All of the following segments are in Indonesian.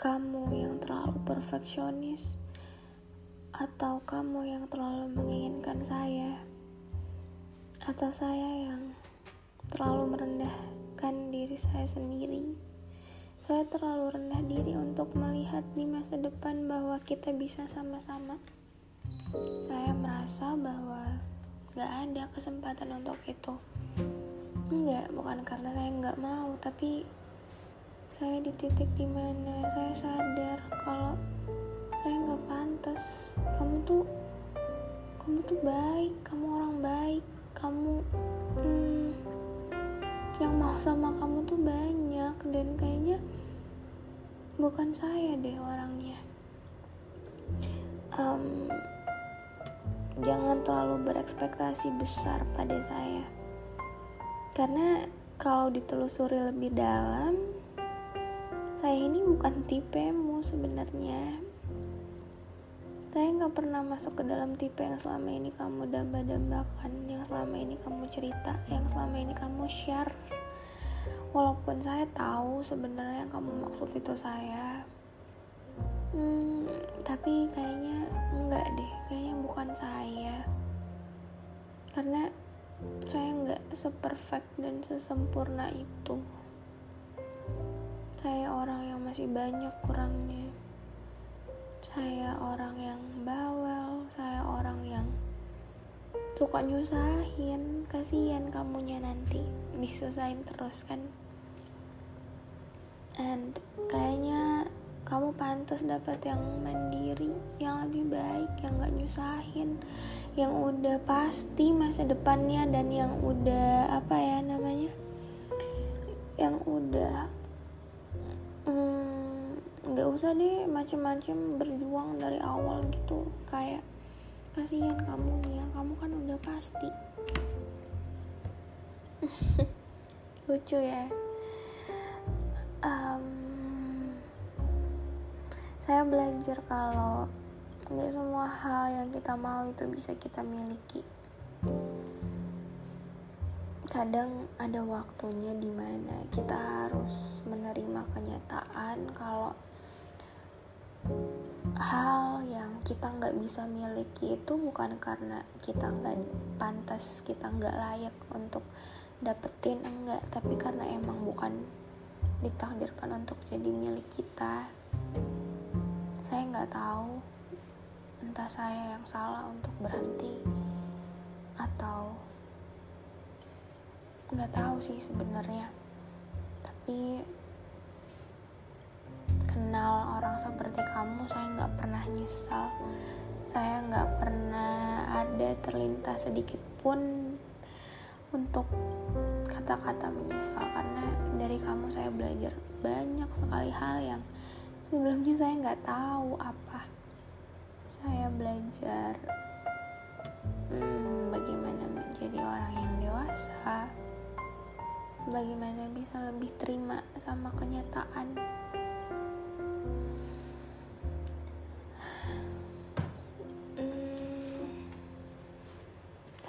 Kamu yang terlalu perfeksionis atau kamu yang terlalu menginginkan saya atau saya yang terlalu merendahkan diri saya sendiri. Saya terlalu rendah diri untuk melihat di masa depan bahwa kita bisa sama-sama. Saya merasa bahwa gak ada kesempatan untuk itu. Enggak, bukan karena saya nggak mau, tapi saya di titik di mana saya sadar kalau saya nggak pantas. Kamu tuh, kamu tuh baik, kamu orang baik, kamu hmm, yang mau sama kamu tuh banyak dan kayaknya bukan saya deh orangnya. Em, jangan terlalu berekspektasi besar pada saya karena kalau ditelusuri lebih dalam saya ini bukan tipemu sebenarnya. Saya nggak pernah masuk ke dalam tipe yang selama ini kamu damba-dambakan yang selama ini kamu cerita yang selama ini kamu share. Walaupun saya tahu sebenarnya yang kamu maksud itu saya. Hmm, tapi kayaknya enggak deh kayaknya bukan saya. Karena saya nggak seperfect dan sesempurna itu saya orang yang masih banyak kurangnya. Saya orang yang bawel saya orang yang suka nyusahin. Kasihan kamunya nanti disusahin terus kan. And kayaknya kamu pantas dapat yang mandiri yang lebih baik yang gak nyusahin yang udah pasti masa depannya dan yang udah apa ya namanya yang udah usah deh macem-macem berjuang dari awal gitu. Kayak kasihan kamu nih yang kamu kan udah pasti. Lucu ya. Em, saya belajar kalau nggak semua hal yang kita mau itu bisa kita miliki. Kadang ada waktunya di mana kita harus menerima kenyataan kalau hal yang kita nggak bisa miliki itu bukan karena kita nggak pantas kita nggak layak untuk dapetin enggak. Tapi karena emang bukan ditakdirkan untuk jadi milik kita. Saya nggak tahu entah saya yang salah untuk berhenti atau nggak tahu sih sebenarnya. Tapi seperti kamu saya nggak pernah nyesal. Saya nggak pernah ada terlintas sedikit pun untuk kata-kata menyesal karena dari kamu saya belajar banyak sekali hal yang sebelumnya saya nggak tahu apa. Saya belajar hmm, bagaimana menjadi orang yang dewasa. Bagaimana bisa lebih terima sama kenyataan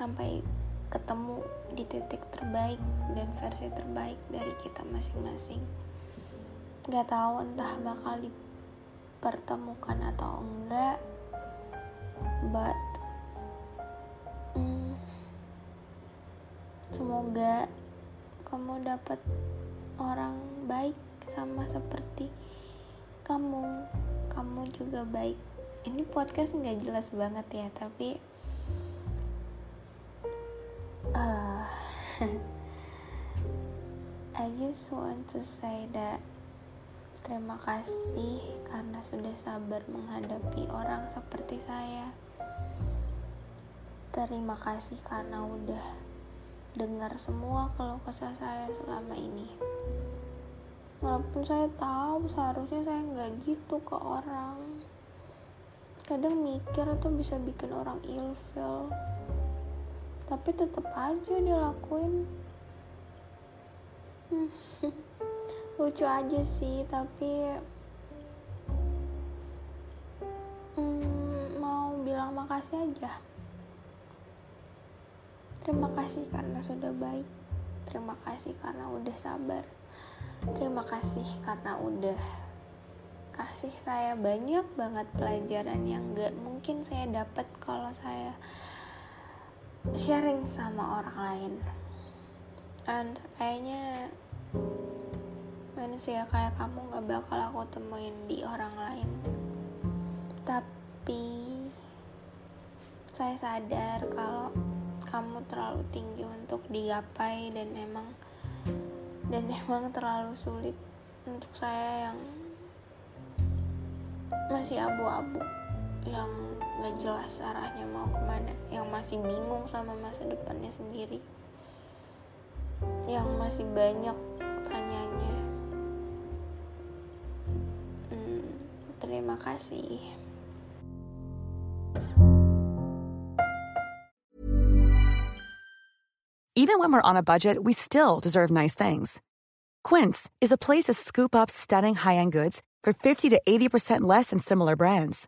sampai ketemu di titik terbaik dan versi terbaik dari kita masing-masing. Nggak tahu entah bakal dipertemukan atau enggak but hmm, semoga kamu dapat orang baik sama seperti kamu. Kamu juga baik. Ini podcast nggak jelas banget ya tapi uh, I just want to say that Terima kasih karena sudah sabar menghadapi orang seperti saya. Terima kasih karena udah dengar semua kalau kesah saya selama ini. Walaupun saya tahu seharusnya saya nggak gitu ke orang. Kadang mikir atau bisa bikin orang ilfil. Tapi tetap aja dilakuin. lucu aja sih tapi hmm, mau bilang makasih aja. Terima kasih karena sudah baik. Terima kasih karena udah sabar. Terima kasih karena udah kasih saya banyak banget pelajaran yang gak mungkin saya dapat kalau saya sharing sama orang lain. And kayaknya manusia kayak kamu gak bakal aku temuin di orang lain. Tapi saya sadar kalau kamu terlalu tinggi untuk digapai dan emang dan emang terlalu sulit untuk saya yang masih abu-abu yang gak jelas arahnya mau ke mana yang masih bingung sama masa depannya sendiri yang masih banyak tanyanya Terima kasih. Even when we're on a budget, we still deserve nice things. Quince is a place to scoop up stunning high-end goods for 50 to 80% less than similar brands.